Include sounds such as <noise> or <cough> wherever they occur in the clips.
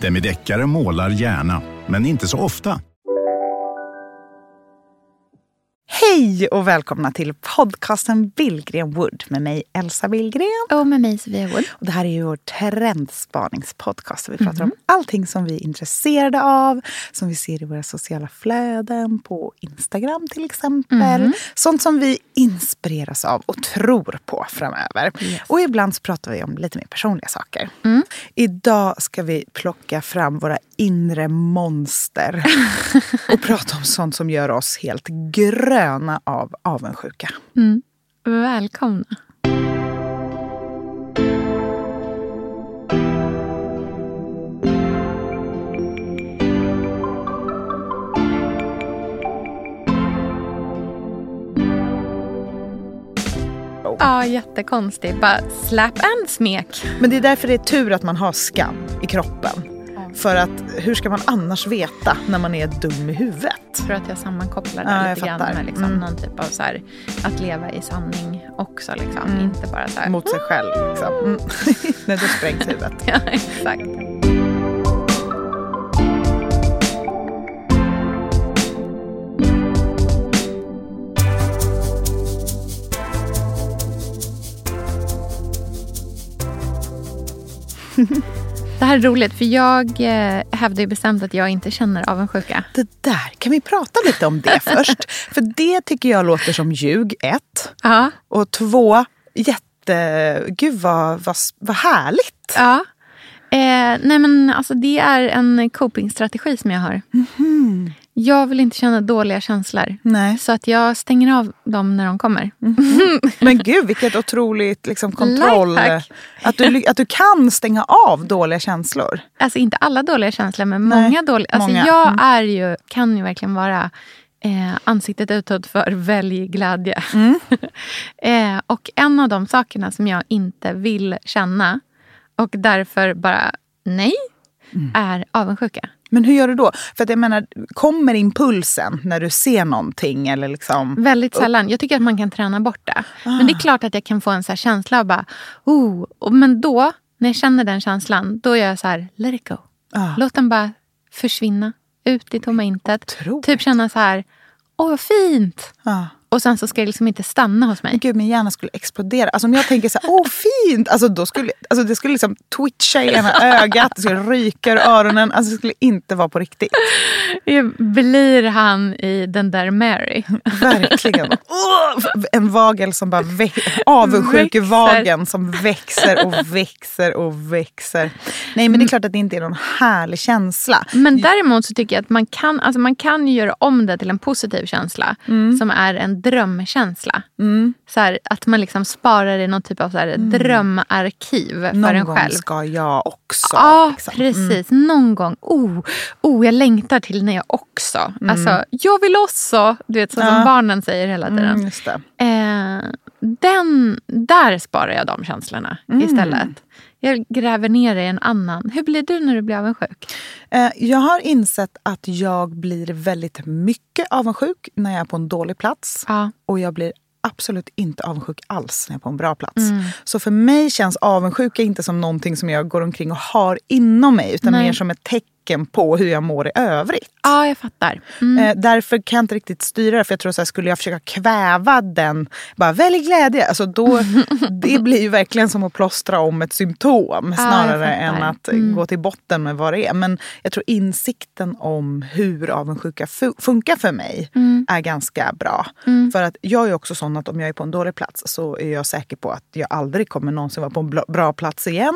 Demideckare målar gärna, men inte så ofta. Hej och välkomna till podcasten Billgren Wood med mig Elsa Billgren. Och med mig Sofia Wood. Och det här är ju vår trendspaningspodcast. Vi pratar om allting som vi är intresserade av, som vi ser i våra sociala flöden, på Instagram till exempel. Sånt som vi inspireras av och tror på framöver. Och ibland så pratar vi om lite mer personliga saker. Idag ska vi plocka fram våra inre monster <laughs> och prata om sånt som gör oss helt gröna av avundsjuka. Välkomna. Ja, jättekonstigt. Bara slap and smek. Men det är därför det är tur att man har skam i kroppen. För att hur ska man annars veta när man är dum i huvudet? Jag tror att jag sammankopplar det Ja, lite grann med liksom Mm. någon typ av så här, att leva i sanning också. Liksom. Inte bara så här... Mot sig själv. Liksom. Mm. <laughs> när du sprängt huvudet. <laughs> Ja, exakt. <laughs> Det här är roligt för jag eh, hävdar ju bestämt att jag inte känner avundsjuka. Det där, kan vi prata lite om det <laughs> först? För det tycker jag låter som ljug, ett. Ja. Och två, jätte... Gud vad, vad, vad härligt. ja. Eh, nej men alltså det är en copingstrategi som jag har. Jag vill inte känna dåliga känslor. Nej. Så att jag stänger av dem när de kommer. <laughs> Men gud, vilket otroligt liksom, kontroll. Lifehack. Att du, att du kan stänga av dåliga känslor. Alltså inte alla dåliga känslor men Nej, många dåliga. Alltså många. jag Mm. är ju, kan ju verkligen vara eh, ansiktet utåt för välj glädje. Mm. <laughs> eh, och en av de sakerna som jag inte vill känna och därför bara nej, Mm. är avundsjuka. Men hur gör du då? För att jag menar, kommer impulsen när du ser någonting? Eller liksom... Väldigt sällan. Jag tycker att man kan träna bort det. Men det är klart att jag kan få en så känsla av bara, oh. Men då, när jag känner den känslan, då är jag så här, let it go. Ah. Låt den bara försvinna ut i tomma intet. Otroligt. Typ känna så här, åh vad fint. Ah. Och sen så ska det liksom inte stanna hos mig. Gud, min hjärna skulle explodera. Alltså om jag tänker så här, åh fint! Alltså, då skulle, alltså, det skulle liksom twitcha i ena ögat, det skulle ryka ur öronen. Alltså det skulle inte vara på riktigt. Blir han i den där Mary. Verkligen. Åh, en vagel som bara avundsjukevagen som växer och växer och växer. Nej men det är klart att det inte är någon härlig känsla. Men däremot så tycker jag att man kan, alltså man kan göra om det till en positiv känsla. Mm. Som är en drömkänsla. Så här, att man liksom sparar i någon typ av så här drömarkiv för Mm. Någon en gång själv. ska jag också. Ja, liksom. precis. Någon gång. Oh, oh, jag längtar till när jag också. Alltså, jag vill också. Du vet, så som Mm. Ja. barnen säger hela tiden. Mm, det. Eh, den, där sparar jag de känslorna Mm. istället. Jag gräver ner i en annan. Hur blir du när du blir avundsjuk? Eh, Jag har insett att jag blir väldigt mycket avundsjuk när jag är på en dålig plats. Ja. Och jag blir absolut inte avundsjuk alls när jag är på en bra plats. Mm. Så för mig känns avundsjuka inte som någonting som jag går omkring och har inom mig. Utan Nej. mer som ett tecken på hur jag mår i övrigt. Ja, jag fattar. Mm. Eh, därför kan jag inte riktigt styra det. För jag tror så här, skulle jag försöka kväva den, bara välj glädje. Alltså då, <laughs> det blir ju verkligen som att plåstra om ett symptom. Snarare fattar. än att Mm. gå till botten med vad det är. Men jag tror insikten om hur avundsjuka fu- funkar för mig Mm. är ganska bra. För att jag är också sån att om jag är på en dålig plats så är jag säker på att jag aldrig kommer någonsin vara på en bra plats igen.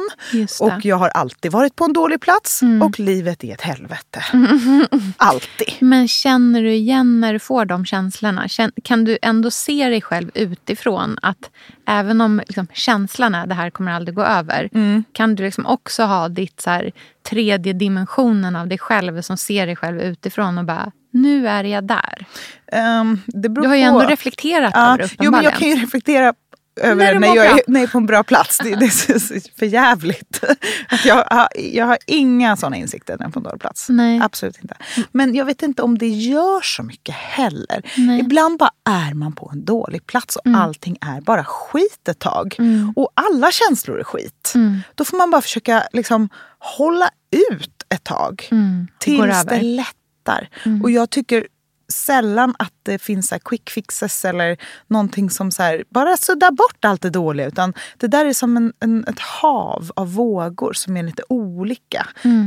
Och jag har alltid varit på en dålig plats. Och livet livet är ett helvete. <laughs> Alltid. Men känner du igen när du får de känslorna? Kän- Kan du ändå se dig själv utifrån? Att även om liksom, känslan är det här kommer aldrig gå över. Mm. Kan du liksom också ha ditt så här, tredje dimensionen av dig själv som ser dig själv utifrån och bara nu är jag där. Beror Du har ju ändå reflekterat över det jo, men jag kan ju reflektera över När när jag, är, när jag är på en bra plats. Det, det är så, för jävligt. Att jag, har, jag har inga såna insikter när jag är på en dålig plats. Nej. Absolut inte. Men jag vet inte om det gör så mycket heller. Nej. Ibland bara är man på en dålig plats och allting är bara skit ett tag. Och alla känslor är skit. Då får man bara försöka liksom, hålla ut ett tag. Mm. Tills det lättar. Och jag tycker sällan att det finns så quick fixes eller någonting som så här, bara suddar bort allt det dåliga. Utan det där är som en, en, ett hav av vågor som är lite olika.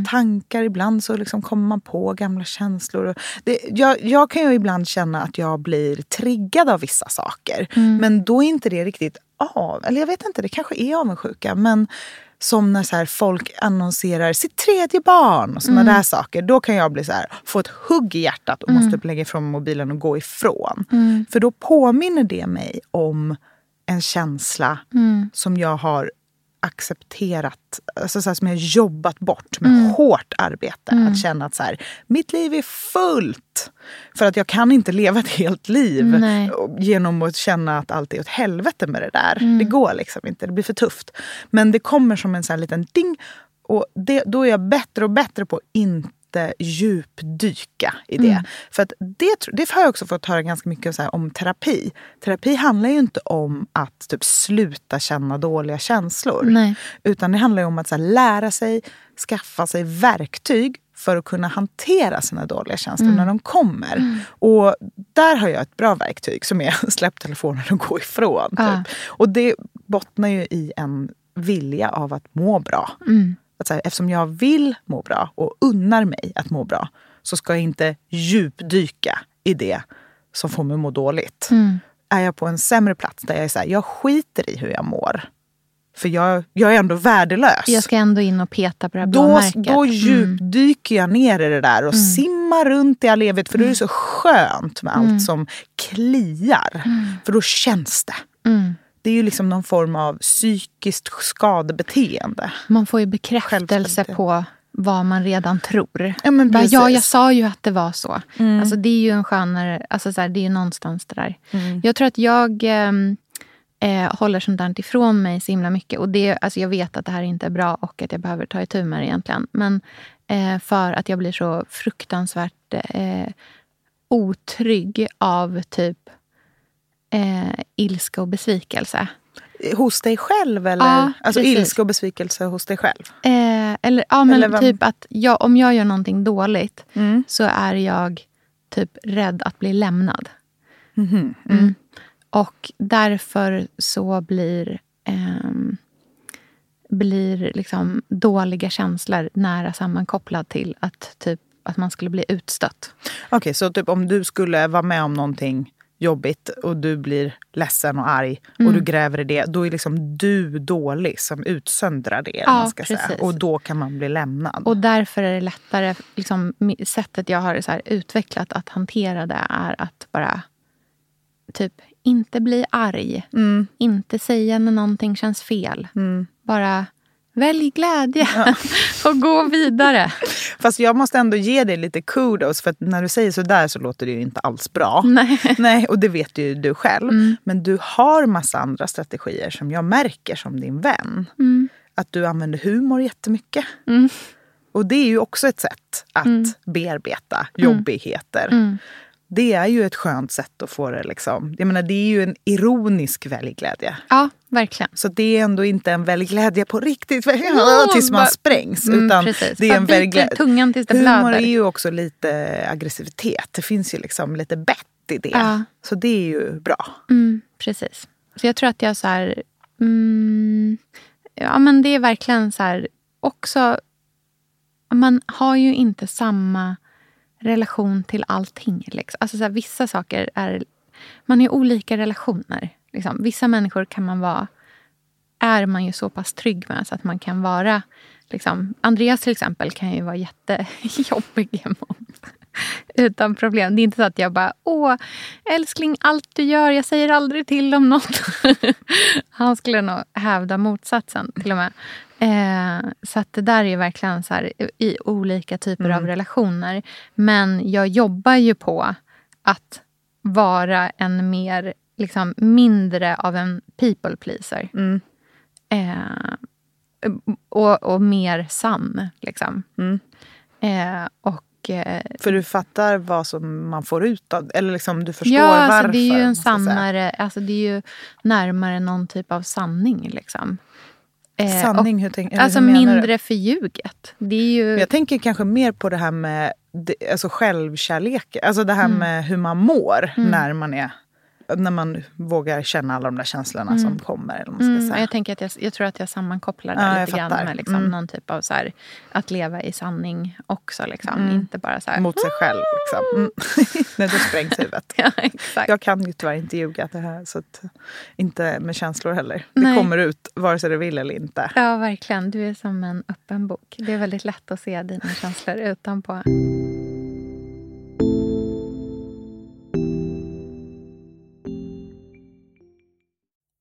Tankar, ibland så liksom kommer man på gamla känslor. Det, jag, jag kan ju ibland känna att jag blir triggad av vissa saker. Men då är inte det riktigt av. Eller jag vet inte, det kanske är avundsjuka. Men som när så här folk annonserar sitt tredje barn och såna där saker. Då kan jag bli så här, få ett hugg i hjärtat och måste lägga ifrån mobilen och gå ifrån. För då påminner det mig om en känsla som jag har accepterat, alltså så som jag jobbat bort med hårt arbete. Att känna att så här, mitt liv är fullt. För att jag kan inte leva ett helt liv Nej. genom att känna att allt är åt helvete med det där. Det går liksom inte, det blir för tufft. Men det kommer som en sån här liten ding. Och det, då är jag bättre och bättre på att inte djupdyka i det. För att det, det har jag också fått höra ganska mycket så om terapi. Terapi handlar ju inte om att typ sluta känna dåliga känslor. Nej. Utan det handlar ju om att här, lära sig, skaffa sig verktyg för att kunna hantera sina dåliga känslor när de kommer. Och där har jag ett bra verktyg som är släpp telefonen och gå ifrån. Typ. Ja. Och det bottnar ju i en vilja av att må bra. Att så här, eftersom jag vill må bra och unnar mig att må bra så ska jag inte djupdyka i det som får mig att må dåligt. Är jag på en sämre plats där jag är så här, jag skiter i hur jag mår. För jag, jag är ändå värdelös. Jag ska ändå in och peta på det här Då, då djupdyker jag ner i det där och simmar runt i all evighet. För då är det så skönt med allt som kliar. För då känns det. Det är ju liksom någon form av psykiskt skadebeteende. Man får ju bekräftelse på vad man redan tror. Ja, men Bara, ja, jag sa ju att det var så. Alltså, det är ju en skönare... Alltså, så här, det är ju någonstans det där. Jag tror att jag ehm, eh, håller sånt där ifrån mig så himla mycket. Och det, alltså, jag vet att det här inte är bra och att jag behöver ta itu med det egentligen. Men eh, för att jag blir så fruktansvärt eh, otrygg av typ eh, ilska och besvikelse. Hos dig själv? Eller? Ja, alltså precis. ilska och besvikelse hos dig själv? Eh, eller ja, men Eller typ att jag, om jag gör någonting dåligt Mm. så är jag typ rädd att bli lämnad. Mhm, Mm. Och därför så blir, ehm, blir liksom dåliga känslor nära sammankopplad till att, typ, att man skulle bli utstött. Okej, så typ om du skulle vara med om någonting jobbigt och du blir ledsen och arg Mm. och du gräver i det, då är liksom du dålig som utsöndrar det. Ja, man ska säga. Och då kan man bli lämnad. Och därför är det lättare, liksom, sättet jag har så utvecklat att hantera det är att bara typ inte bli arg. Mm. Inte säga när någonting känns fel. Bara välj glädje <laughs> och gå vidare. Fast jag måste ändå ge dig lite kudos för att när du säger sådär så låter det ju inte alls bra. <laughs> Nej. Nej, och det vet ju du själv. Mm. Men du har massa andra strategier som jag märker som din vän. Mm. Att du använder humor jättemycket. Och det är ju också ett sätt att Mm. bearbeta jobbigheter. Det är ju ett skönt sätt att få det liksom. Jag menar, det är ju en ironisk väljglädje. Ja, verkligen. Så det är ändå inte en väljglädje på riktigt Jo, tills man sprängs. Mm, utan precis. det är en tungan tills det Humor blöder. är ju också lite aggressivitet. Det finns ju liksom lite bett i det. Ja. Så det är ju bra. Mm, precis. Så jag tror att jag så här... Mm, ja, men det är verkligen så här... Också... Man har ju inte samma relation till allting. Liksom. Alltså så här, vissa saker är... Man har olika relationer. Liksom. Vissa människor kan man vara... Är man ju så pass trygg med så att man kan vara Liksom. Andreas till exempel kan ju vara jättejobbig emot. utan problem. Det är inte så att jag bara, åh älskling, allt du gör, jag säger aldrig till om något. <laughs> Han skulle nog hävda motsatsen till och med. Eh, så att det där är verkligen så här, i olika typer mm. av relationer. Men jag jobbar ju på att vara en mer, liksom, mindre av en people pleaser. Mm. Eh, och, och mer sann. Liksom. Mm. Eh, och Eh, För du fattar vad som man får ut av Eller liksom du förstår ja, alltså, varför. Det är ju en sannare, alltså, det är ju närmare någon typ av sanning. Liksom. Eh, sanning, och, hur, tänk, Alltså hur mindre du? förljuget. Det är ju... Jag tänker kanske mer på det här med alltså självkärlek. Alltså det här mm. med hur man mår mm. när man är när man vågar känna alla de där känslorna mm. som kommer. Eller man ska mm, säga. Jag, tänker att jag, jag tror att jag sammankopplar det ja, lite grann med liksom, mm. någon typ av så här, att leva i sanning också. Liksom. Mm. Inte bara så här, Mot sig själv. Liksom. Mm. <laughs> Nej, då sprängs <laughs> huvudet. ja, exakt. Jag kan ju tyvärr inte ljuga det här. Så att, inte med känslor heller. Nej. Det kommer ut vare sig du vill eller inte. Ja, verkligen. Du är som en öppen bok. Det är väldigt lätt att se dina känslor utanpå.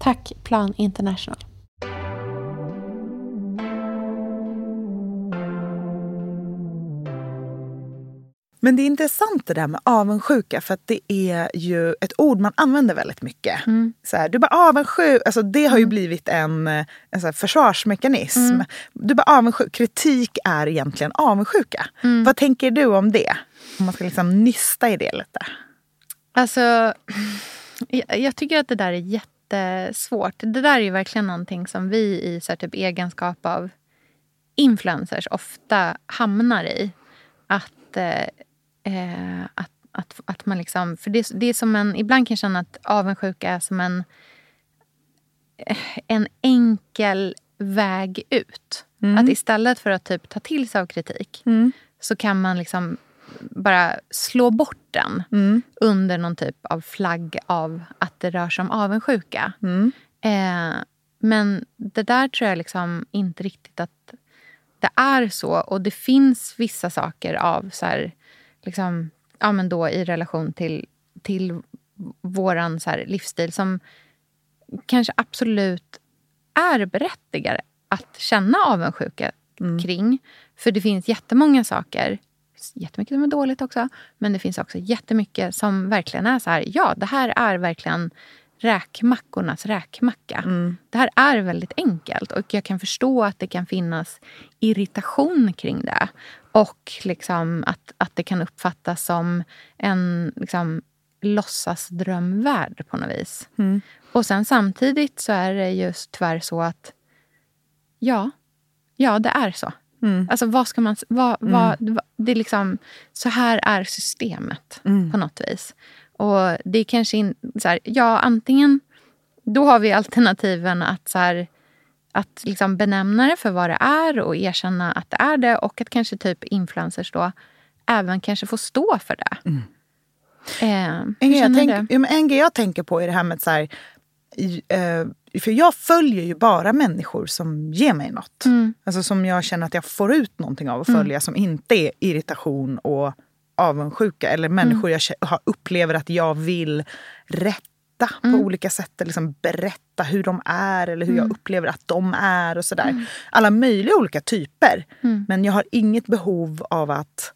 Tack Plan International. Men det är intressant det där med avundsjuka, för att det är ju ett ord man använder väldigt mycket. Så här, du bara avundsjuk, alltså det har ju blivit en, en så försvarsmekanism. Du bara avundsjuk, kritik är egentligen avundsjuka. Vad tänker du om det? Om man ska liksom nysta i det lite. Alltså, jag, jag tycker att det där är jättesvårt. Det där är ju verkligen någonting som vi i så typ egenskap av influencers ofta hamnar i. Att, eh, eh, att, att, att man liksom... För det, det är som en... Ibland kan jag känna att avundsjuka är som en, eh, en enkel väg ut. Att istället för att typ ta till sig av kritik så kan man liksom bara slå bort den under någon typ av flagg av att det rör sig om avundsjuka. Eh, men det där tror jag liksom inte riktigt att det är så. Och det finns vissa saker av så här, liksom, ja, men då i relation till, till våran så här, livsstil som kanske absolut är berättigade att känna avundsjuka kring. För det finns jättemånga saker, jättemycket som är dåligt också, men det finns också jättemycket som verkligen är så här, ja, det här är verkligen räkmackornas räkmacka. Det här är väldigt enkelt och jag kan förstå att det kan finnas irritation kring det. Och liksom att, att det kan uppfattas som en liksom, låtsasdrömvärld på något vis. Och sen samtidigt så är det just tyvärr så att ja, ja det är så. Alltså vad ska man... Vad, vad, vad- det är liksom, så här är systemet på något vis. Och det är kanske in, så här, ja antingen, då har vi alternativen att så här, att liksom benämna det för vad det är och erkänna att det är det och att kanske typ influencers då även kanske får stå för det. Eh, En grej, jag tänk, en grej jag tänker på är det här med så här, i, eh, för jag följer ju bara människor som ger mig något. Mm. Alltså som jag känner att jag får ut någonting av att följa som inte är irritation och avundsjuka. Eller människor Mm. jag upplever att jag vill rätta på olika sätt. Liksom berätta hur de är eller hur jag upplever att de är och sådär. Alla möjliga olika typer. Men jag har inget behov av att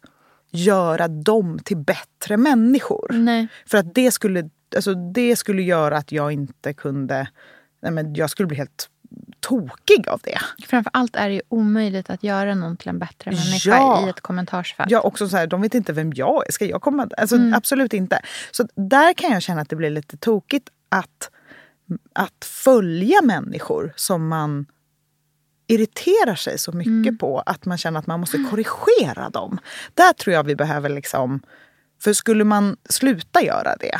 göra dem till bättre människor. Nej. För att det skulle, alltså det skulle göra att jag inte kunde... Nej men jag skulle bli helt tokig av det. Framför allt är det ju omöjligt att göra någon till en bättre människa Ja. i ett kommentarsfält. Ja, också så här, de vet inte vem jag är. Ska jag komma? Alltså, Absolut inte. Så där kan jag känna att det blir lite tokigt att, att följa människor som man irriterar sig så mycket på att man känner att man måste korrigera dem. Där tror jag vi behöver liksom... För skulle man sluta göra det,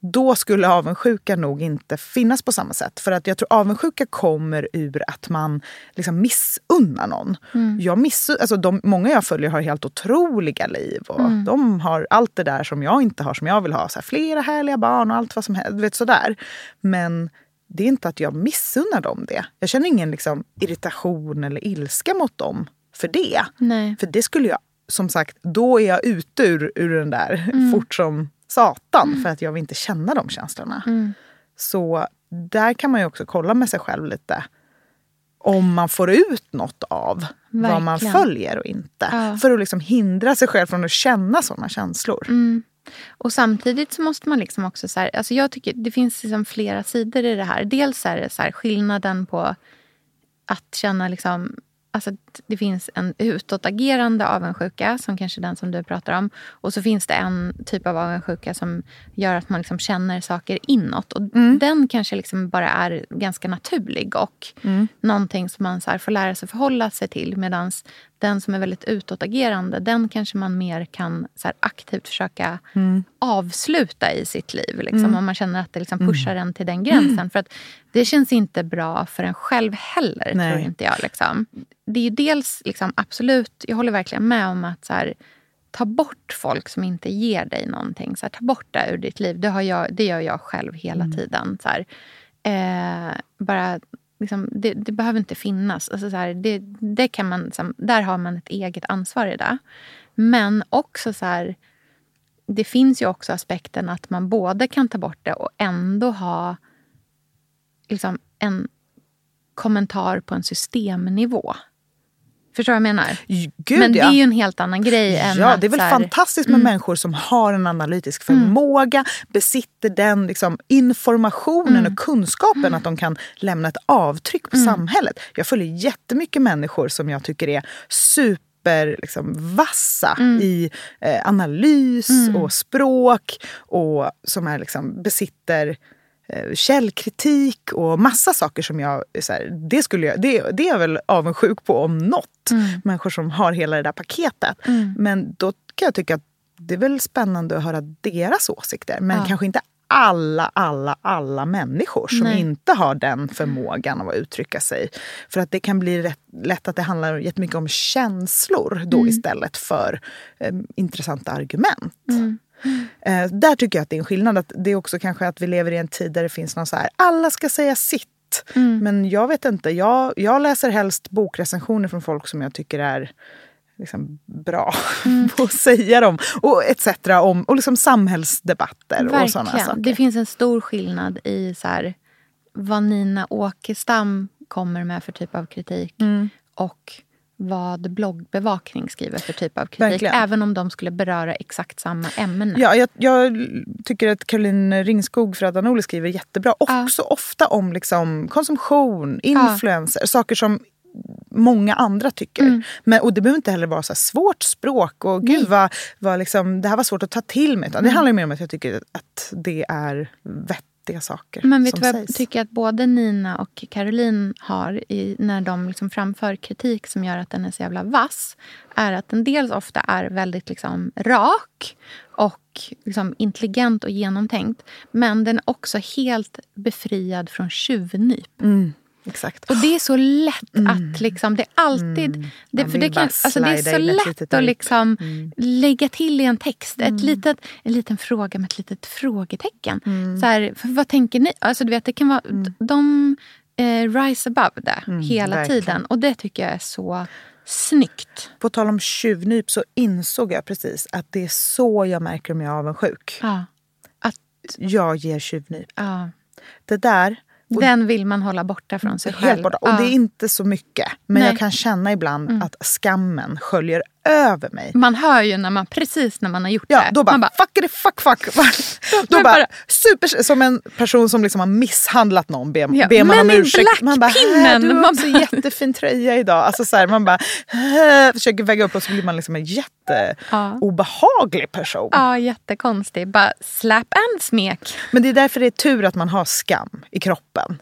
då skulle avundsjuka nog inte finnas på samma sätt. För att jag tror avundsjuka kommer ur att man liksom missunnar någon. Jag missun, alltså de, många jag följer har helt otroliga liv. Och De har allt det där som jag inte har, som jag vill ha. Så här, flera härliga barn och allt vad som helst. Vet, sådär. Men det är inte att jag missunnar dem det. Jag känner ingen liksom, irritation eller ilska mot dem för det. Nej. För det skulle jag, som sagt, då är jag ute ur, ur den där fort som satan. För att jag vill inte känna de känslorna. Så där kan man ju också kolla med sig själv lite. Om man får ut något av vad man Verkligen. följer och inte. Ja. För att liksom hindra sig själv från att känna sådana känslor. Och samtidigt så måste man liksom också... Så här, alltså jag tycker Det finns liksom flera sidor i det här. Dels är det så här, skillnaden på att känna... liksom Alltså det finns en utåtagerande avundsjuka, som kanske är den som du pratar om. Och så finns det en typ av avundsjuka som gör att man liksom känner saker inåt. Och Den kanske liksom bara är ganska naturlig och någonting som man så får lära sig förhålla sig till. Medan den som är väldigt utåtagerande, den kanske man mer kan så aktivt försöka avsluta i sitt liv. Liksom, Om man känner att det liksom pushar en till den gränsen. <clears throat> För att det känns inte bra för en själv heller, Nej. tror inte jag. Liksom. Det är ju dels liksom, absolut, jag håller verkligen med om att så här, ta bort folk som inte ger dig någonting. Så här, ta bort det ur ditt liv. Det, har jag, det gör jag själv hela tiden. Så här, eh, bara, liksom, det, det behöver inte finnas. Alltså, så här, det, det kan man, liksom, där har man ett eget ansvar i det. Men också så här, det finns ju också aspekten att man både kan ta bort det och ändå ha liksom, en kommentar på en systemnivå. Förstår du vad jag menar? Gud, Men det ja. är ju en helt annan grej än Ja, att det är väl här, Mm. fantastiskt med människor som har en analytisk förmåga, besitter den liksom, informationen Mm. och kunskapen att de kan lämna ett avtryck på samhället. Jag följer jättemycket människor som jag tycker är super liksom, vassa Mm. i eh, analys och språk och som är, liksom, besitter källkritik och massa saker som jag... Så här, det, skulle jag det, det är jag väl avundsjuk på om något. Människor som har hela det där paketet. Men då kan jag tycka att det är väl spännande att höra deras åsikter. Men Ja. kanske inte alla, alla, alla människor som Nej. inte har den förmågan att uttrycka sig. För att det kan bli rätt, lätt att det handlar jättemycket om känslor då istället för eh, intressanta argument. Eh, där tycker jag att det är en skillnad. Att det är också kanske att vi lever i en tid där det finns någon så här, alla ska säga sitt. Men jag vet inte, jag, jag läser helst bokrecensioner från folk som jag tycker är liksom bra <laughs> på att säga dem. Och etc. Om, och liksom samhällsdebatter och sådana Verkligen. saker. Det finns en stor skillnad i så här, vad Nina Åkestam kommer med för typ av kritik Mm. och vad bloggbevakning skriver för typ av kritik. Verkligen. Även om de skulle beröra exakt samma ämne. Ja, jag, jag tycker att Caroline Ringskog för Norli skriver jättebra. Också ofta om liksom konsumtion, influencer, saker som många andra tycker. Mm. Men, och det behöver inte heller vara så svårt språk och gud vad, vad liksom, det här var svårt att ta till mig. Utan Det Mm. handlar mer om att jag tycker att det är vettiga saker Men vet du vad jag tycker att både Nina och Caroline har i, när de liksom framför kritik som gör att den är så jävla vass? Är att den dels ofta är väldigt liksom rak och liksom intelligent och genomtänkt. Men den är också helt befriad från tjuvnyp. Mm, exakt. Och det är så lätt att liksom, det är alltid... Det, Man för det, kan, alltså det är så lätt att liksom lägga till i en text. Ett litet, en liten fråga med ett litet frågetecken. Så här, för vad tänker ni? Alltså, du vet, det kan vara, De eh, rise above det hela verkligen. tiden. Och det tycker jag är så snyggt. På tal om tjuvnyp så insåg jag precis att det är så jag märker om jag är avundsjuk. Ja. Att jag ger tjuvnyp. Ja. Det där, Den vill man hålla borta från sig själv. helt borta. Och Ja. det är inte så mycket. Men Nej. Mm. jag kan känna ibland att skammen sköljer över mig. Man hör ju när man, precis när man har gjort Ja, det. då bara, man bara fuck it, fuck fuck. <laughs> då Men bara, super, som en person som liksom har misshandlat någon ber, Ja, ber man men om i ursäkt. Man bara, Blackpinnen, "Äh, du har också jättefin tröja idag. Alltså så här, man bara "Äh", försöker väga upp och så blir man liksom en jätteobehaglig person. Ja, jättekonstig. Bara slap and smek. Men det är därför det är tur att man har skam i kroppen.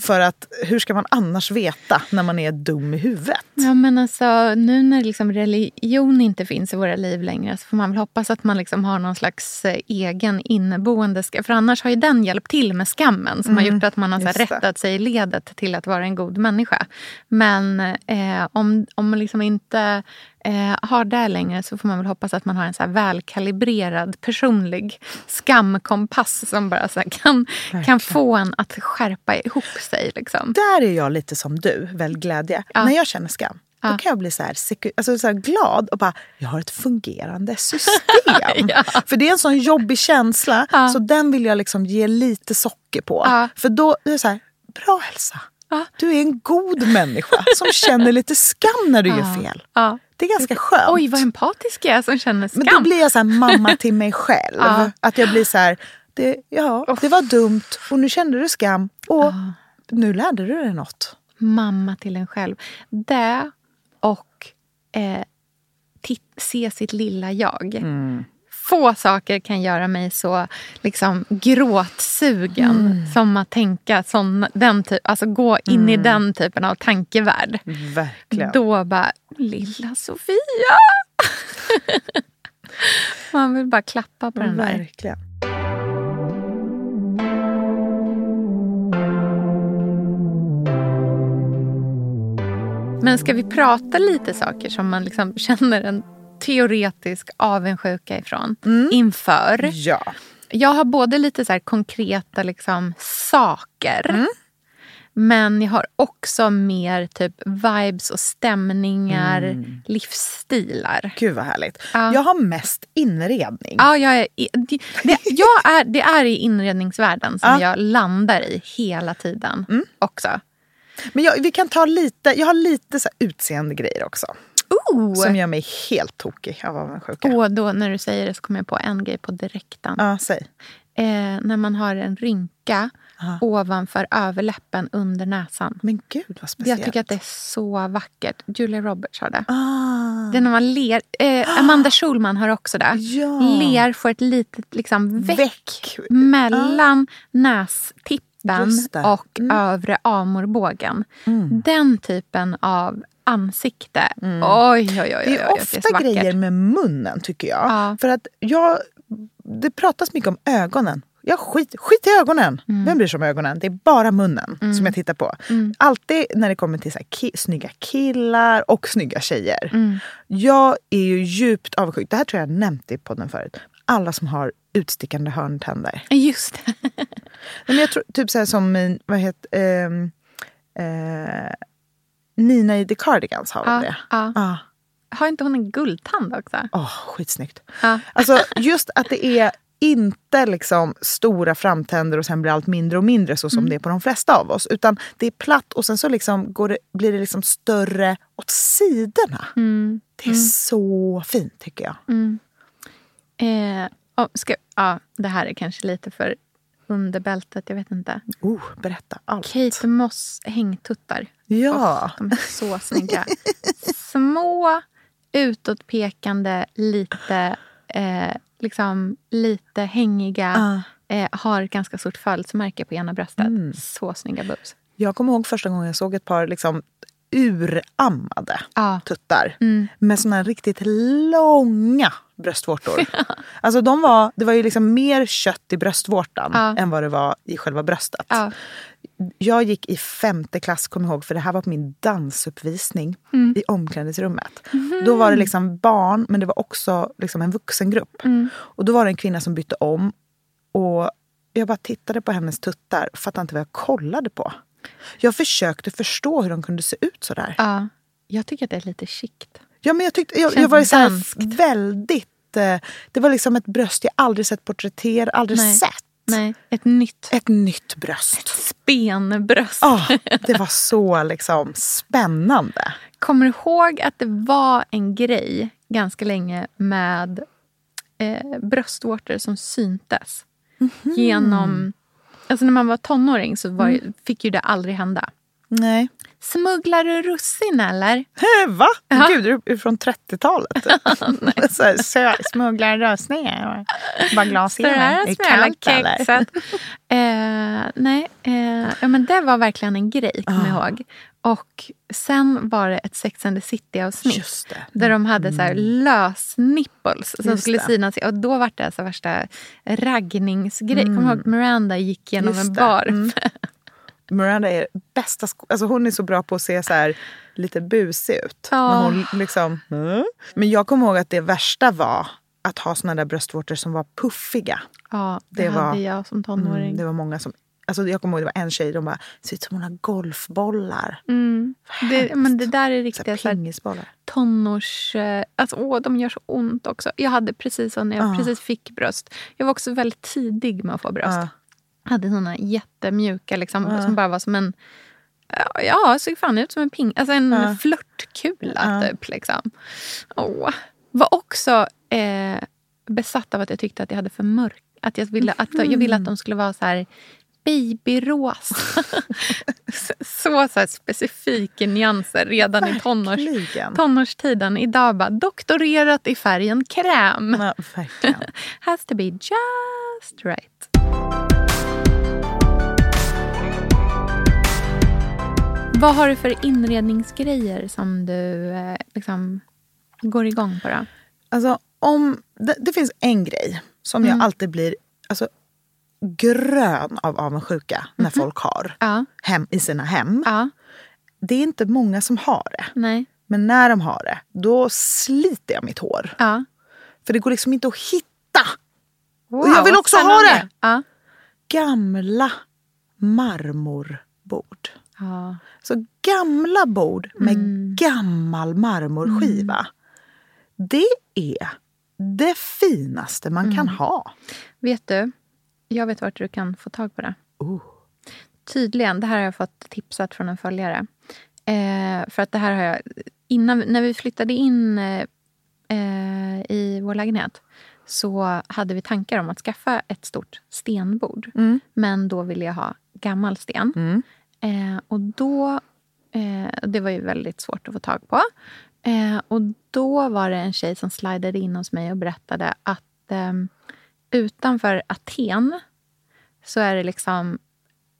För att hur ska man annars veta när man är dum i huvudet? Ja, men alltså, nu när liksom religion inte finns i våra liv längre så får man väl hoppas att man liksom har någon slags eh, egen inneboende skam. För annars har ju den hjälpt till med skammen som har gjort att man har så Mm, rättat sig i ledet till att vara en god människa. Men eh, om, om man liksom inte eh, har det längre så får man väl hoppas att man har en så här välkalibrerad personlig skamkompass som bara så kan, kan få en att skärpa ihop sig. Liksom. Där är jag lite som du, väl glädje. Ja. När jag känner skam, då kan jag bli så här, alltså så här glad och bara, jag har ett fungerande system. <laughs> Ja. För det är en sån jobbig känsla, Ja. så den vill jag liksom ge lite socker på. Ja. För då är det så här, bra Elsa. Ja. Du är en god människa som känner lite skam när du gör fel. Det är ganska skönt. Oj, vad empatisk jag är som känner skam. Men då blir jag så här mamma till mig själv. <laughs> Ja. Att jag blir så här, det, ja, det var dumt och nu kände du skam och nu lärde du dig något. mamma till en själv. Det och eh, se sitt lilla jag. Mm. Få saker kan göra mig så liksom, gråtsugen Mm. som att tänka sån, den typ, alltså gå in i den typen av tankevärld. Verkligen. Då bara, lilla Sofia! <laughs> Man vill bara klappa på den där. Verkligen. Men ska vi prata lite saker som man liksom <laughs> känner en teoretisk avundsjuka ifrån inför? Ja. Jag har både lite så konkreta liksom, saker men jag har också mer typ vibes och stämningar, livsstilar. Gud vad härligt. Ja. Jag har mest inredning. Ja, jag är, det, det, jag är, det är i inredningsvärlden som Ja. jag landar i hela tiden också. Men jag, vi kan ta lite, jag har lite så utseende grejer också. Oh. Som gör mig helt tokig av avundsjuka. Och då när du säger det så kommer jag på en grej på direkten. Ja, säg. Eh, när man har en rynka ovanför överläppen under näsan. Men gud vad speciellt. Jag tycker att det är så vackert. Julia Roberts har det. Ah, Det är när man ler. Eh, Amanda <gasps> Schulman har också det. Ja. Ler får ett litet liksom, väck, Väck. mellan nästippen Just det. och övre amorbågen. Den typen av ansikte. Oj, oj, oj. oj, oj, Det är ofta så vackert. grejer med munnen tycker jag. Ja. För att jag, det pratas mycket om ögonen. Jag skit, skit i ögonen. Mm. Vem bryr sig om ögonen? Det är bara munnen som jag tittar på. Mm. Alltid när det kommer till så här ki- snygga killar och snygga tjejer. Mm. Jag är ju djupt avundsjuk. Det här tror jag jag nämnt i podden förut. Alla som har utstickande hörntänder. Just det. Men jag tror, typ så här som min, vad heter, ehm, eh, Nina i The Cardigans har väl det? ja. Har inte hon en guldtand också? Åh, skitsnyggt. Ja. Alltså just att det är inte liksom stora framtänder och sen blir allt mindre och mindre så som Mm. det är på de flesta av oss. Utan det är platt och sen så liksom går det, blir det liksom större åt sidorna. Mm. Det är så fint tycker jag. Eh, oh, ska, ja, det här är kanske lite för under bältet, jag vet inte. Oh, berätta allt. Kate Moss hängtuttar. Ja. De är så snygga. Små, utåtpekande, lite, eh, liksom, lite hängiga. Eh, har ett ganska stort födelsemärke på ena bröstet. Mm. Så snygga boobs. Jag kommer ihåg första gången jag såg ett par liksom urammade Ja. tuttar. Mm. Med såna här riktigt långa bröstvårtor. <laughs> alltså de var, det var ju liksom mer kött i bröstvårtan Ja. än vad det var i själva bröstet. Ja. Jag gick i femte klass, kom ihåg, för det här var på min dansuppvisning Mm. i omklädningsrummet. Mhm. Då var det liksom barn, men det var också liksom en vuxengrupp. Mm. Och då var det en kvinna som bytte om. Och jag bara tittade på hennes tuttar fattade inte vad jag kollade på. Jag försökte förstå hur de kunde se ut så där. Ja. Jag tycker att det är lite chict. Ja, men jag, tyckte, jag, Känns jag var så här väldigt... eh, Det var liksom ett bröst jag aldrig sett porträtterad, aldrig Nej. sett. Nej, ett nytt Ett nytt bröst. spenbröst. Ja, det var så liksom spännande. Kommer du ihåg att det var en grej ganska länge med eh, bröstvårtor som syntes? Mhm. Genom... Alltså när man var tonåring så var, Mm. fick ju det aldrig hända. Nej. Smugglar du russin eller? Va? Ja. Gud, är du från 30-talet? <laughs> så här, sö- Smugglar rösningar? Bara glas i det här är kallt, eller? <laughs> eh, nej, eh, ja, men det var verkligen en grej, kommer jag Ah. ihåg. Och sen var det ett Sex and the City-avsnitt. Där de hade så här lös nipples som Just skulle det. synas. Och då var det så värsta raggningsgrej. Kommer du ihåg Miranda gick genom Mm. Just en bar? Mm. <laughs> Miranda är bästa alltså Hon är så bra på att se så här lite busig ut. Ja. Men, hon liksom, mm. Men jag kommer ihåg att det värsta var att ha såna där bröstvårtor som var puffiga. Ja, det, Det var- hade jag som tonåring. Mm, det var många som... Alltså jag kommer ihåg det var en tjej, de bara, ser ut som hon har golfbollar. Mm. Det, men det där är riktiga så pingisbollar. tonårs... eh, Alltså, åh, de gör så ont också. Jag hade precis så när jag Ja. precis fick bröst. Jag var också väldigt tidig med att få bröst. Ja. Hade såna jättemjuka liksom, Ja. som bara var som en... ja, såg fan ut som en ping, alltså en Ja. flörtkula Ja. typ. Liksom. Åh. Var också eh, besatt av att jag tyckte att jag hade för mörk... Att jag, ville, att, jag ville att de skulle vara så här babyrosa. <laughs> så så, specifika nyanser redan i tonårs, Verkligen. tonårstiden. Idag bara doktorerat i färgen kräm. Verkligen. <laughs> Has to be just right. Vad har du för inredningsgrejer som du eh, liksom går igång på? Då? Alltså, om, det, det finns en grej som Mm. jag alltid blir alltså, grön av avundsjuka när folk har Ja, hem, i sina hem. Ja, Det är inte många som har det. nej, Men när de har det, då sliter jag mitt hår. ja. För det går liksom inte att hitta. Wow, jag vill också ha det! Gamla marmorbord. Ja. Så gamla bord med Mm. gammal marmorskiva. Det är det finaste man kan Mm. ha. Vet du, jag vet vart du kan få tag på det. Oh. Tydligen, det här har jag fått tipsat från en följare. Eh, för att det här har jag... Innan, när vi flyttade in eh, eh, i vår lägenhet så hade vi tankar om att skaffa ett stort stenbord. Mm. Men då ville jag ha gammal sten. Mm. Eh, och då... Eh, det var ju väldigt svårt att få tag på. Eh, och då var det en tjej som slidade in hos mig och berättade att eh, utanför Aten så är det liksom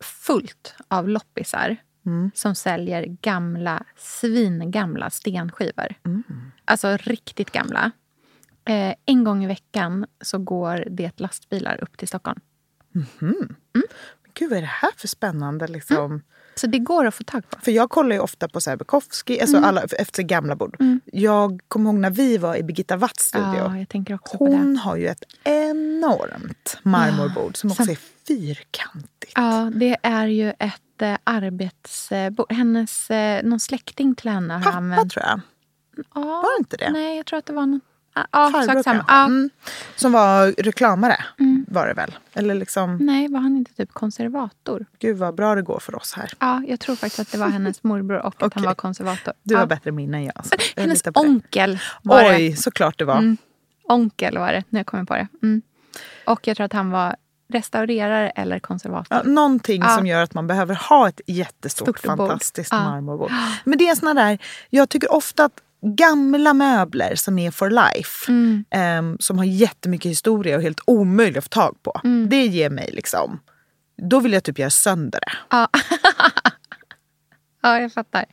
fullt av loppisar Mm. som säljer gamla, svingamla stenskivor. Mm. Alltså riktigt gamla. Eh, en gång i veckan så går det lastbilar upp till Stockholm. Gud, vad är det här för spännande? Liksom? Så det går att få tag på. För jag kollar ju ofta på Bukowski, alltså Mm. alla, efter gamla bord. Jag kommer ihåg när vi var i Birgitta Watts studio. Ja. Hon har ju ett enormt marmorbord som också är fyrkantigt. Ja, det är ju ett eh, arbetsbord. Hennes, eh, någon släkting till henne har Pappa använt. tror jag. Ja, Var det inte det? Nej, jag tror att det var något... Ja, Farbror samma. Ja. Mm. Som var reklamare Mm. var det väl? Eller liksom, Nej, var han inte typ konservator? gud vad bra det går för oss här. Ja, jag tror faktiskt att det var hennes morbror och att han var konservator. Du ja. har bättre minne än jag. Så <laughs> jag Hennes onkel var det. Oj, såklart det var. Mm. Onkel var det, jag kommer på det. Mm. Och jag tror att han var restaurerare eller konservator. Ja, någonting Ja. som gör att man behöver ha ett jättestort, fantastiskt Ja. marmorbord. Men det är såna där, jag tycker ofta att gamla möbler som är for life, Mm. ehm, som har jättemycket historia och helt omöjliga att få tag på. Mm. Det ger mig liksom, då vill jag typ göra sönder det. Ja. <laughs> ja, jag fattar.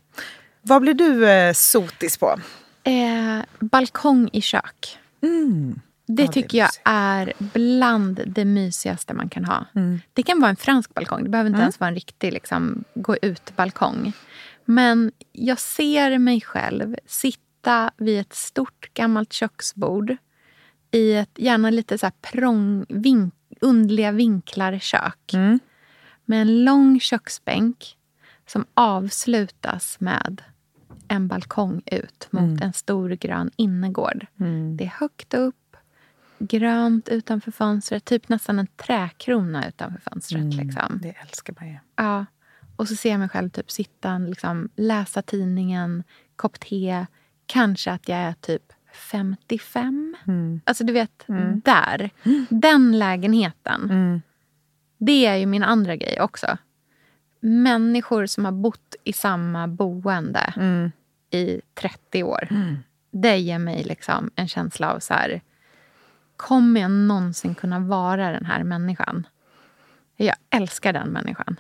Vad blir du eh, sotis på? Eh, balkong i kök. Mm. Det Ja, det är tycker jag mysigt. är bland det mysigaste man kan ha. Mm. Det kan vara en fransk balkong. Det behöver inte ens vara en riktig liksom, gå ut-balkong. Men jag ser mig själv sitta vid ett stort gammalt köksbord i ett gärna lite så här prång, vink, undliga vinklar kök. Mm. Med en lång köksbänk som avslutas med en balkong ut mot Mm. en stor grön innergård. Det är högt upp, grönt utanför fönstret. Typ nästan en träkrona utanför fönstret. Mm. Liksom. Det älskar man ju. Ja. Och så ser jag mig själv typ sitta, liksom, läsa tidningen, kopp te. Kanske att jag är typ 55. Mm. Alltså du vet, där. Den lägenheten. Mm. Det är ju min andra grej också. Människor som har bott i samma boende Mm. i 30 år. Det ger mig liksom en känsla av så här... Kommer jag någonsin kunna vara den här människan? Jag älskar den människan.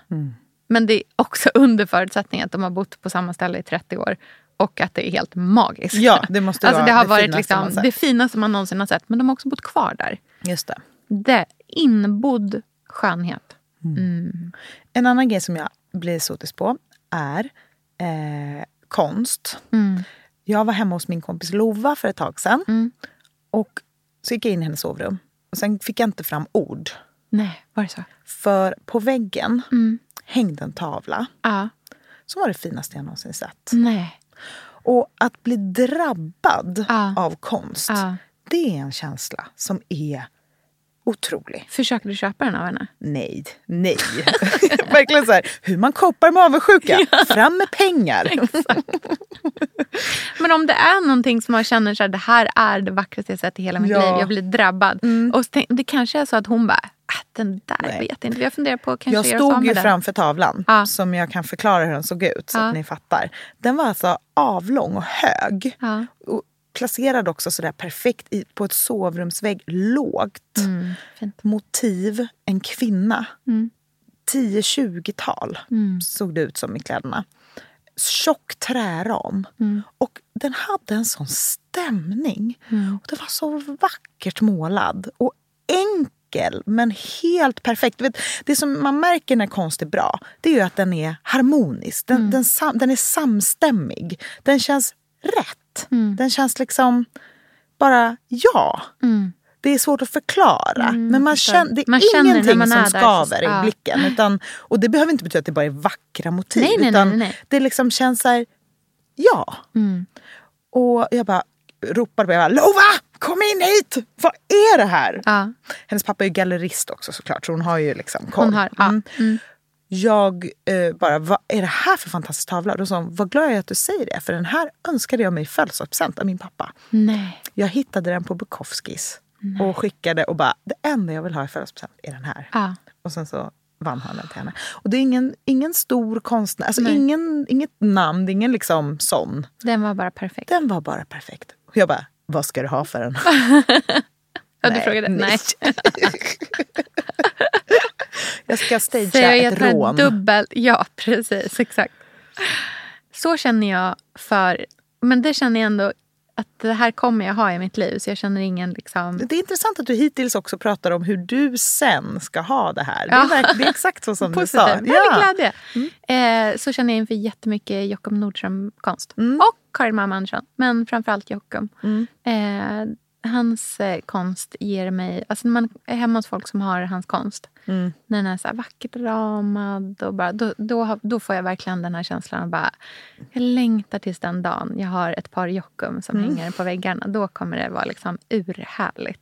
Mm. Men det är också <laughs> under förutsättning att de har bott på samma ställe i 30 år. Och att det är helt magiskt. Ja, det måste alltså, vara det har det varit finaste man liksom, sett. det finaste man någonsin har sett. Men de har också bott kvar där. Just det. Det, inbodd skönhet. Mm. En annan grej som jag blir sotis på är eh, konst. Mm. Jag var hemma hos min kompis Lova för ett tag sedan. Mm. Och så gick jag in i hennes sovrum. Och sen fick jag inte fram ord. Nej, var det så? För på väggen Mm. Hängde en tavla Ja. som var det finaste jag någonsin sett. Nej. Och att bli drabbad Ja. av konst, Ja. det är en känsla som är otrolig. Försökte du köpa den av henne? Nej, nej. <laughs> Verkligen så här, hur man koppar med avundsjuka. Fram med pengar. <laughs> Men om det är någonting som man känner så här, det här är det vackraste jag sett i hela mitt Ja. liv. Jag blir drabbad. Och så tänk, det kanske är så att hon bara, den där Nej. vet jag inte. Jag funderar på kanske Jag stod ju framför tavlan Ja. som jag kan förklara hur den såg ut så Ja. att ni fattar. Den var alltså avlång och hög. Ja. Och placerad också sådär perfekt i, på ett sovrumsvägg, lågt. Mm. Motiv, en kvinna. Mm. 10-20-tal Mm. såg det ut som i kläderna. Tjock träram. Mm. Och den hade en sån stämning. Mm. Och det var så vackert målad. Och enkel, men helt perfekt. Vet, det som man märker när konst är bra, det är ju att den är harmonisk. Den, den, sam, den är samstämmig. Den känns rätt. Den känns liksom bara ja. Mm. Det är svårt att förklara. men man känner, det är Man känner ingenting som där, skaver så- i blicken. Utan, och det behöver inte betyda att det bara är vackra motiv. Nej, nej, utan nej, nej. det liksom känns så här, ja. Mm. Och jag bara ropade på bara, Lova! Kom in hit! Vad är det här? Ja. Hennes pappa är ju gallerist också såklart, så hon har ju liksom koll. Hon har, ja. Mm. Mm. Jag eh, bara, vad är det här för fantastisk tavla? Då sa hon, vad glad jag är att du säger det, för den här önskade jag mig i födelsedagspresent av min pappa. Nej. Jag hittade den på Bukowskis och skickade och bara, det enda jag vill ha i födelsedagspresent är den här. Ja. Och sen så vann han den till henne. Och det är ingen, ingen stor konstnär, alltså Nej. ingen, inget namn, ingen liksom sån. Den var bara perfekt. Den var bara perfekt. Och jag bara, vad ska du ha för den? <laughs> Ja, du frågade? Nej. <laughs> jag ska Så stagea jag ett rån. dubbel... Ja, precis. Exakt. Så känner jag för... Men det känner jag ändå att det här kommer jag ha i mitt liv. Så jag känner ingen liksom... Det är intressant att du hittills också pratar om hur du sen ska ha det här. Det, Ja. är, verk- det är exakt så som du sa. Ja. Med glädje. Eh, så känner jag inför jättemycket Jockum Nordström-konst. Och Karin Mamma Andersson. Men framförallt Jockum. Eh, hans eh, konst ger mig... Alltså när man är hemma hos folk som har hans konst. När den är så här vackert ramad. Och bara, då, då, då får jag verkligen den här känslan. av Bara, jag längtar tills den dagen jag har ett par Jockum som hänger på väggarna. Då kommer det vara liksom urhärligt.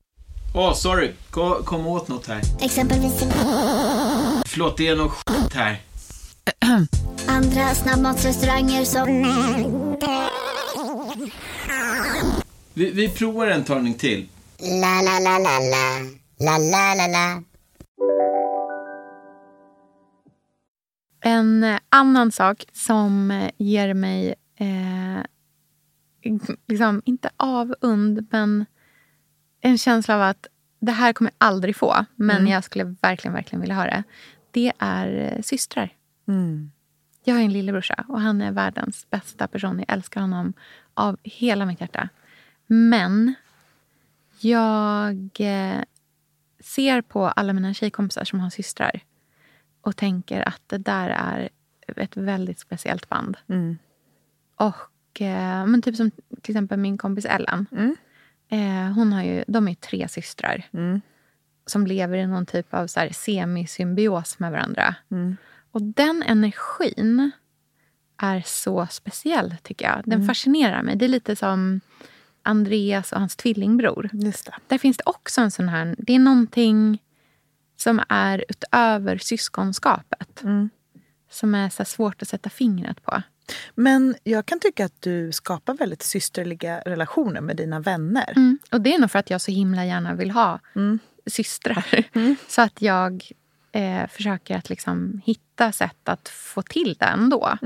Åh, sorry. Kom, kom åt något här. Exempelvis... Förlåt, det är något skit här. Andra snabbmatsrestauranger som... Vi, vi provar en talning till. La, la, la, la, la. La, la, la, la. En eh, annan sak som eh, ger mig, eh, liksom, inte avund, men en känsla av att det här kommer jag aldrig få, men Mm. jag skulle verkligen, verkligen vilja ha det. Det är eh, systrar. Mm. Jag har en lillebrorsa och han är världens bästa person. Jag älskar honom av hela mitt hjärta. Men jag eh, ser på alla mina tjejkompisar som har systrar och tänker att det där är ett väldigt speciellt band. Mm. Och eh, men typ som till exempel min kompis Ellen. Mm. Eh, hon har ju, de är tre systrar Mm. som lever i någon typ av så här semisymbios med varandra. Mm. Och den energin är så speciell, tycker jag. Den Mm. fascinerar mig. Det är lite som Andreas och hans tvillingbror. Just det. Där finns det också en sån här... Det är någonting som är utöver syskonskapet. Mm. Som är så svårt att sätta fingret på. Men jag kan tycka att du skapar väldigt systerliga relationer med dina vänner. Mm. Och det är nog för att jag så himla gärna vill ha Mm. systrar. <laughs> Så att jag eh, försöker att liksom hitta sätt att få till det ändå.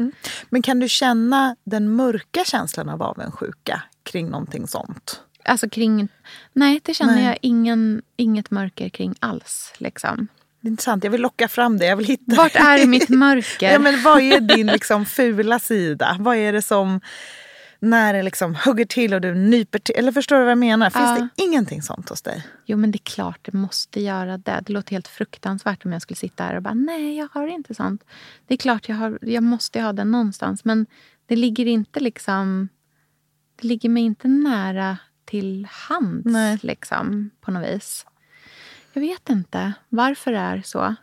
Men kan du känna den mörka känslan av avundsjuka kring någonting sånt? Alltså kring... Nej, det känner Nej. jag ingen, inget mörker kring alls. Liksom. Det är intressant. Jag vill locka fram det. Jag vill hitta Vart är mitt mörker? <laughs> Ja, men vad är din liksom fula sida? Vad är det som när det liksom hugger till och du nyper till? Eller förstår du vad jag menar? Finns Ja. det ingenting sånt hos dig? Jo, men det är klart det måste göra det. Det låter helt fruktansvärt om jag skulle sitta här och bara nej, jag har inte sånt. Det är klart jag, har, jag måste ha det någonstans. Men det ligger inte liksom... Det ligger mig inte nära till hands liksom, på något vis. Jag vet inte varför det är så.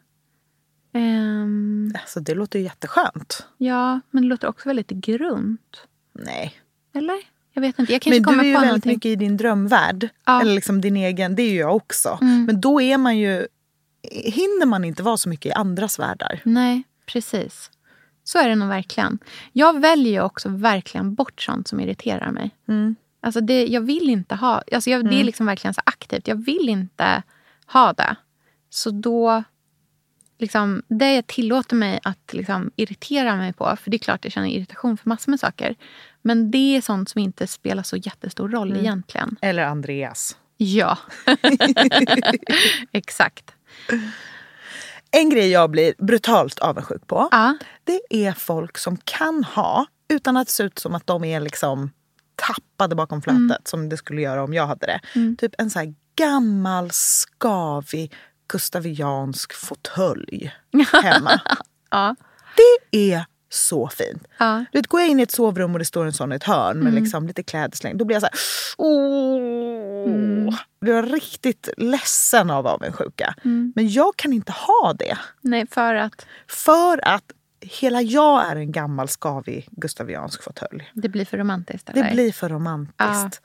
Ehm, Alltså, det låter ju jätteskönt. ja, men det låter också väldigt grunt. Nej. Eller? Jag vet inte. Jag kanske Men kommer du är ju på väldigt någonting. mycket i din drömvärld. Ja. Eller liksom din egen. Det är ju jag också. Mm. Men då är man ju... Hinner man inte vara så mycket i andras världar? Nej, precis. Så är det nog verkligen. Jag väljer också verkligen bort sånt som irriterar mig. Mm. Alltså det, jag vill inte ha... Alltså jag, Det är Mm. liksom verkligen så aktivt. Jag vill inte ha det. Så då... Liksom, det jag tillåter mig att liksom irritera mig på, för det är klart jag känner irritation för massor med saker. Men det är sånt som inte spelar så jättestor roll Mm. egentligen. Eller Andreas. Ja, <laughs> exakt. En grej jag blir brutalt avundsjuk på. Ja. Det är folk som kan ha, utan att se ut som att de är liksom tappade bakom flötet Mm. som det skulle göra om jag hade det. Typ en så här gammal, skavig, gustaviansk fåtölj <laughs> hemma. Ja. Det är så fint. Ja. Du vet, går jag in i ett sovrum och det står en sån i ett hörn med Mm. liksom lite kläder då blir jag så här... Åh! Mm. Blir jag riktigt ledsen av avundsjuka. Mm. Men jag kan inte ha det. Nej, för att För att hela jag är en gammal skavig gustaviansk fåtölj. det blir för romantiskt. Eller? Det blir för romantiskt.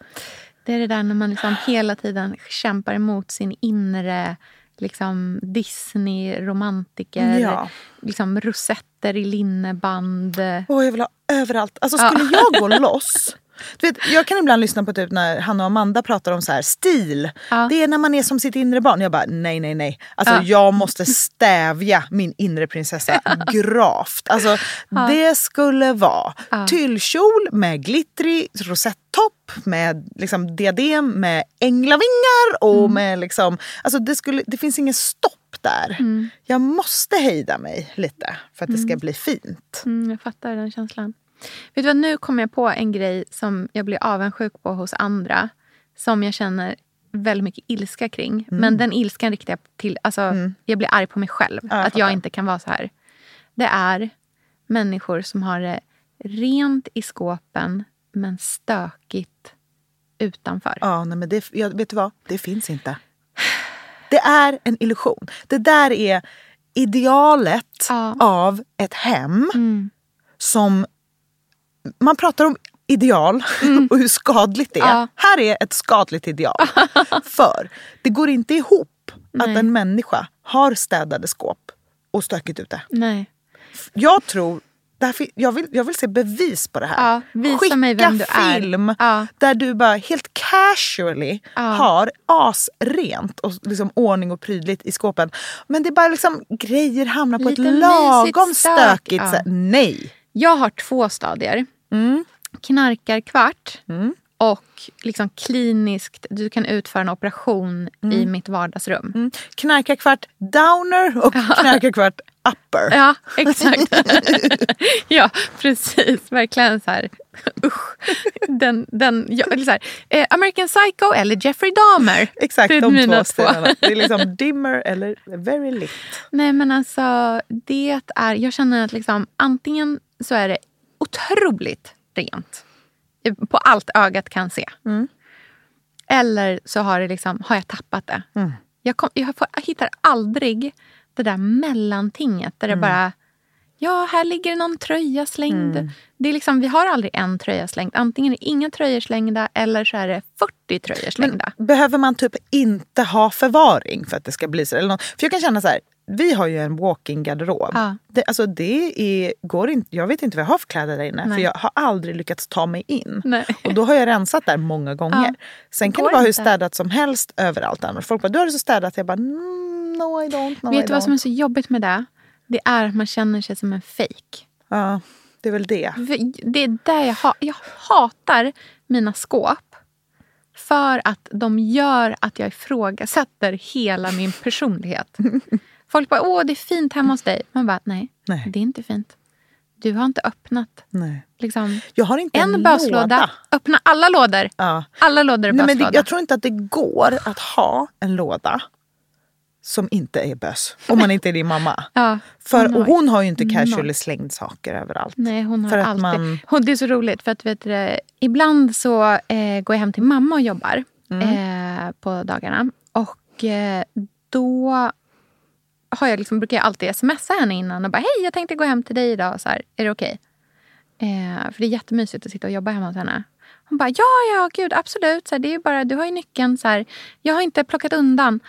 Det är det där när man liksom hela tiden kämpar emot sin inre liksom Disney-romantiker. Ja. Liksom rosetter i linneband. Åh, jag vill ha överallt. Alltså skulle jag gå loss <laughs> Du vet, jag kan ibland lyssna på typ när Hanna och Amanda pratar om så här stil. Det är när man är som sitt inre barn. Jag bara nej, nej, nej. Alltså Ja. jag måste stävja min inre prinsessa <laughs> gravt. Alltså Ja. det skulle vara Ja. tyllkjol med glittrig rosettopp med liksom diadem med änglavingar och Mm. med liksom... Alltså det, skulle, det finns ingen stopp där. Mm. Jag måste hejda mig lite för att det ska Mm. bli fint. Mm, jag fattar den känslan. Vet du vad, nu kommer jag på en grej som jag blir avundsjuk på hos andra. Som jag känner väldigt mycket ilska kring. Mm. Men den ilskan riktar jag till... Alltså, Jag blir arg på mig själv. Ja, jag att jag inte kan vara så här. Det är människor som har det rent i skåpen men stökigt utanför. Ja, nej, men det, jag, vet du vad? Det finns inte. Det är en illusion. Det där är idealet av ett hem Mm. som... Man pratar om ideal <laughs> och hur skadligt det är. Mm. Ja. Här är ett skadligt ideal. <laughs> För det går inte ihop Nej. att en människa har städade skåp och stökigt ute. Nej. Jag tror jag, vill, jag vill se bevis på det här. Ja, är. film Ja. där du bara helt casually Ja. har asrent och liksom ordning och prydligt i skåpen. Men det är bara liksom grejer hamnar på Lite ett lagom stök, stökigt ja. Nej. Jag har två stadier. Mm. Knarkarkvart och liksom kliniskt, du kan utföra en operation i mitt vardagsrum. Mm. Knarkarkvart downer och knarkarkvart upper. Ja, exakt. <laughs> ja, precis. Verkligen så här. Usch. Den, den, ja, så här. Eh, American Psycho eller Jeffrey Dahmer. Exakt, Det är de mina två stilarna. Det är liksom <laughs> dimmer eller very lit. Nej men alltså, det är, jag känner att liksom, antingen så är det otroligt rent. På allt ögat kan se. Mm. Eller så har, det liksom, har jag tappat det. Jag, kom, jag, får, jag hittar aldrig det där mellantinget där Mm. det bara... Ja, här ligger någon tröja slängd. Mm. Det är liksom, vi har aldrig en tröja slängd. Antingen är det inga tröjor slängda eller så är det 40 tröjor slängda. Behöver man typ inte ha förvaring för att det ska bli så? Eller något? För jag kan känna så här, vi har ju en walk-in-garderob. Ja. Det, alltså det är, går inte, jag vet inte vad jag har för kläder där inne. För Nej. jag har aldrig lyckats ta mig in. Nej. Och då har jag rensat där många gånger. Ja. Sen kan det vara hur städat som helst överallt annars. Folk bara, du har det så städat. Jag bara, mm, no I don't. No, I Vet du vad som är så jobbigt med det? Det är att man känner sig som en fake. Ja, det är väl det. För Det är där jag, ha, jag hatar mina skåp. För att de gör att jag ifrågasätter hela min personlighet. <laughs> Folk bara, åh det är fint hemma hos dig. Man bara, nej, Nej. det är inte fint. Du har inte öppnat Nej. liksom, Jag har inte en, en böslåda. låda. Öppna alla lådor. Ja. Alla lådor är Nej, men det, jag tror inte att det går att ha en låda som inte är bös. Om man inte är din mamma. <laughs> Ja, För, hon har hon har ju inte casually slängd saker överallt. Nej, hon har För alltid... man- Hon, det är så roligt för att vet du, ibland så eh, går jag hem till mamma och jobbar eh, på dagarna. Och eh, då har jag liksom, brukar jag alltid smsa henne innan och bara hej jag tänkte gå hem till dig idag. Så här, är det okej? Eh, för det är jättemysigt att sitta och jobba hemma hos henne. Hon bara ja, ja, gud absolut. Så här, det är ju bara, du har ju nyckeln. Så här, jag har inte plockat undan.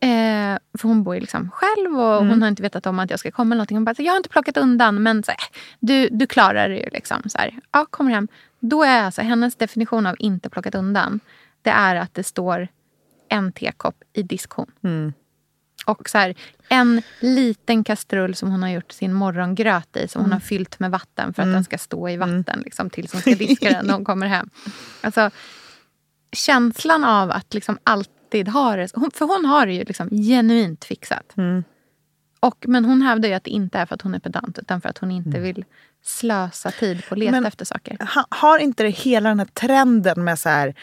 Eh, för hon bor ju liksom själv och hon har inte vetat om att jag ska komma eller någonting. Hon bara, jag har inte plockat undan men så, här, du, du klarar det ju. Liksom, så här. Ja, kommer hem. Då är alltså hennes definition av inte plockat undan. Det är att det står en tekopp i diskhon. Och så här, en liten kastrull som hon har gjort sin morgongröt i som hon har fyllt med vatten för att den ska stå i vatten liksom, tills hon ska diska den när hon kommer hem. Alltså, känslan av att liksom alltid ha det... För hon har det ju liksom genuint fixat. Och, men hon hävdar ju att det inte är för att hon är pedant utan för att hon inte vill slösa tid på att leta Men- efter saker. Ha, har inte det hela den här trenden med så här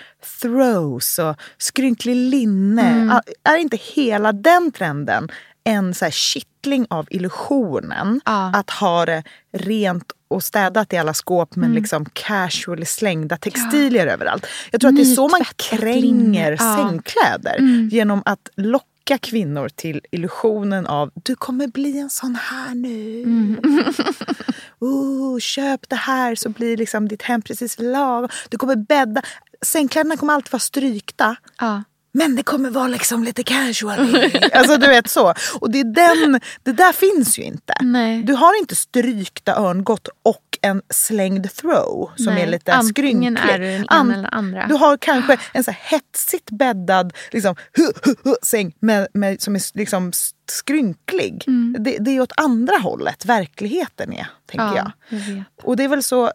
throws och skrynklig linne. Mm. Är- inte hela den trenden en så här kittling av illusionen Ja. att ha det rent och städat i alla skåp Mm. men liksom casually slängda textilier överallt. Jag tror att det är så man kränger. Ja. Mm. sängkläder. Genom att locka kvinnor till illusionen av du kommer bli en sån här nu. Mm. <laughs> oh, köp det här så blir liksom ditt hem precis lagom. Du kommer bädda. Sängkläderna kommer alltid vara strykta. Ja. Men det kommer vara liksom lite casual. <laughs> alltså du vet så. Och det, är den, det där finns ju inte. Nej. Du har inte strykta örngott och en slängd throw som Nej, är lite antingen skrynklig. är du den ena eller andra. Du har kanske en så här hetsigt bäddad liksom, hu, hu, hu, säng med, med, som är liksom skrynklig. Mm. Det, det är åt andra hållet verkligheten är, tänker Ja, jag. jag. Och det är väl så,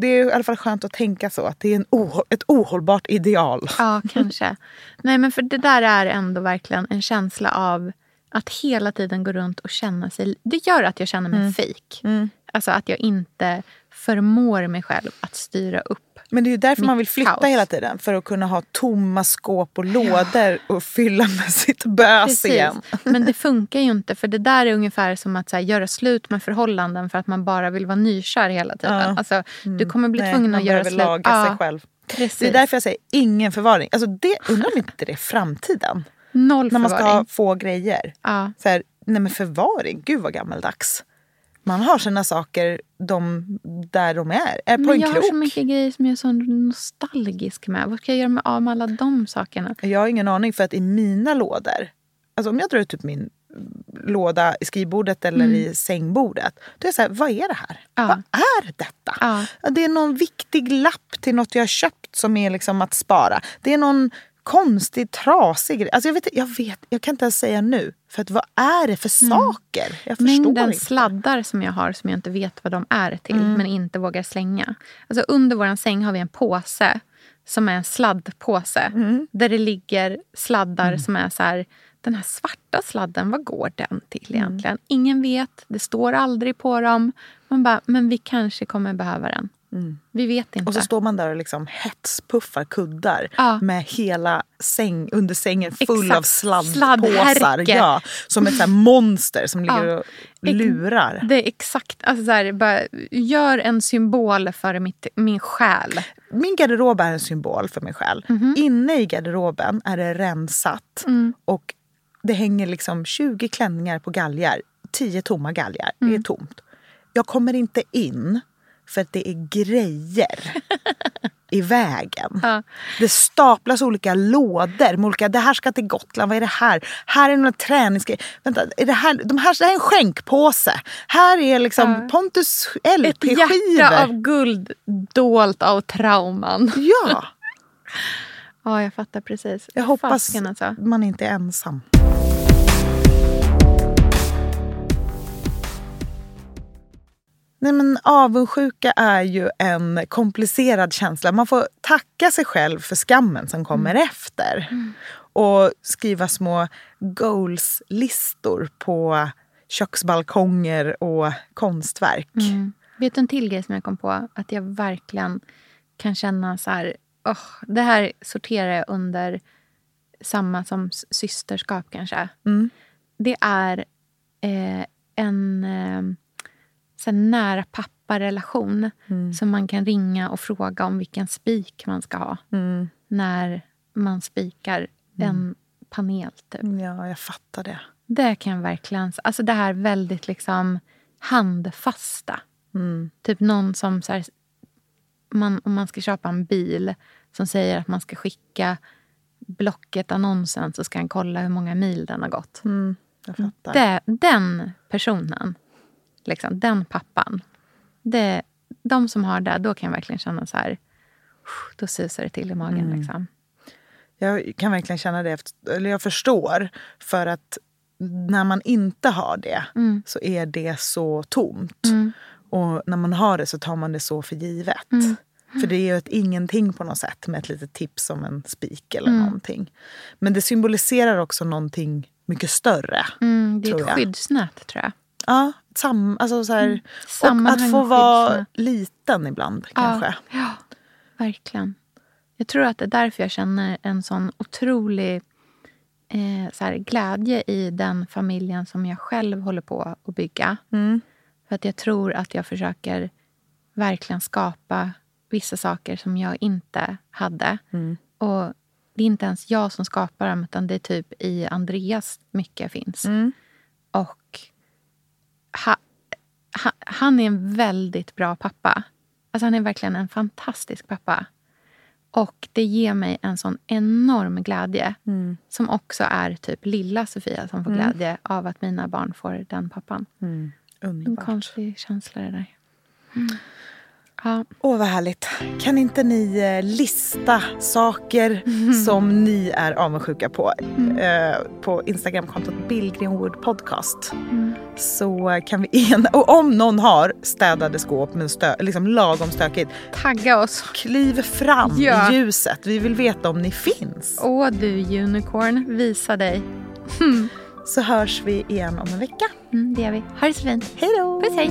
det är i alla fall skönt att tänka så, att det är en oh, ett ohållbart ideal. Ja, kanske. Nej, men för det där är ändå verkligen en känsla av att hela tiden gå runt och känna sig... Det gör att jag känner mig fake. Alltså att jag inte förmår mig själv att styra upp. Men det är ju därför man vill flytta kaos. hela tiden. För att kunna ha tomma skåp och lådor och fylla med sitt bös igen. <laughs> Men det <laughs> funkar ju inte. För det där är ungefär som att här, göra slut med förhållanden för att man bara vill vara nykär hela tiden. Ja. Alltså, Du kommer bli Nej, tvungen att göra slut. laga sig själv. Precis. Det är därför jag säger ingen förvaring. Alltså det, undrar om inte det är framtiden. Noll När man ska förvaring. ha få grejer. Ja. Så här, nej men förvaring, gud vad gammaldags. Man har sina saker de, där de är, är på Men en jag krok. har så mycket grejer som jag är så nostalgisk med. Vad ska jag göra med, av med alla de sakerna? Jag har ingen aning för att i mina lådor, alltså om jag drar ut typ min låda i skrivbordet eller Mm. i sängbordet. Då är jag så här, vad är det här? Ja. Vad är detta? Ja. Det är någon viktig lapp till något jag har köpt som är liksom att spara. Det är någon konstig, trasig. Alltså jag, vet, jag vet, jag kan inte ens säga nu. För att vad är det för saker? Jag förstår Mm. Mängden inte. sladdar som jag har som jag inte vet vad de är till Mm. men inte vågar slänga. Alltså under vår säng har vi en påse som är en sladdpåse. Mm. Där det ligger sladdar som är så här... Den här svarta sladden, vad går den till Mm. egentligen? Ingen vet, det står aldrig på dem. Man bara, men vi kanske kommer behöva den. Vi vet inte. Mm. Och så står man där och liksom hetspuffar kuddar Ja. med hela säng, under sängen full Exakt. av sladdpåsar. Ja, som ett så monster som ligger Ja. och lurar. Det är exakt, alltså så här, bara, gör en symbol för mitt, min själ. Min garderob är en symbol för mig själv. Mhm. Inne i garderoben är det rensat Mm. och det hänger liksom 20 klänningar på galgar. 10 tomma galgar. Det Mm. är tomt. Jag kommer inte in för att det är grejer i vägen. <laughs> Ja. Det staplas olika lådor olika, det här ska till Gotland, vad är det här? Här är några träningsgrejer. Vänta, är det här, de här, det här är en skänkpåse. Här är liksom Ja. Pontus Ett hjärta LP-skivor. av guld dolt av trauman. Ja, <laughs> Ja, jag fattar precis. jag hoppas Fasken alltså. man inte är ensam. Nej, men avundsjuka är ju en komplicerad känsla. Man får tacka sig själv för skammen som kommer efter. Och skriva små goals-listor på köksbalkonger och konstverk. Mm. Vet du en till grej som jag kom på? Att jag verkligen kan känna så här... åh, det här sorterar jag under samma som systerskap kanske. Mm. Det är eh, en eh, så nära papparelation Mm. som man kan ringa och fråga om vilken spik man ska ha Mm. när man spikar en panel. Typ. Ja, jag fattar det. Det kan jag verkligen... Alltså det här väldigt liksom handfasta. Mm. Typ någon som... Så här, man, om man ska köpa en bil som säger att man ska skicka Blocket-annonsen så ska han kolla hur många mil den har gått. Mm. Jag fattar. Det, den personen, liksom, den pappan. Det, de som har det, då kan jag verkligen känna så här... Då susar det till i magen. Mm. Liksom. Jag kan verkligen känna det. Eller jag förstår. För att när man inte har det Mm. så är det så tomt. Mm. Och när man har det så tar man det så för givet. Mm. För det är ju ett ingenting på något sätt med ett litet tips om en spik eller Mm. någonting. Men det symboliserar också någonting mycket större. Mm, det är ett jag. skyddsnät, tror jag. Ja, sam, alltså så här, och att få vara liten ibland kanske. Ja, ja, verkligen. Jag tror att det är därför jag känner en sån otrolig eh, så här, glädje i den familjen som jag själv håller på att bygga. Mm. För att jag tror att jag försöker verkligen skapa vissa saker som jag inte hade. Mm. Och det är inte ens jag som skapar dem, utan det är typ i Andreas mycket finns. Mm. Och ha, ha, han är en väldigt bra pappa. Alltså han är verkligen en fantastisk pappa. Och det ger mig en sån enorm glädje. Mm. Som också är typ lilla Sofia som får Mm. glädje av att mina barn får den pappan. Mm. En Underbart. konstig känsla det där. Ja. Åh, vad härligt. Kan inte ni eh, lista saker som ni är avundsjuka på eh, på Instagramkontot Billgrenwood Podcast? Så kan vi ena... Och om någon har städade skåp med stö, liksom lagom stökigt, Tagga oss. kliv fram Ja. i ljuset. Vi vill veta om ni finns. Åh du unicorn, visa dig. <laughs> Så hörs vi igen om en vecka. Mm, det gör vi. Ha det så fint. Hej då! Puss hej.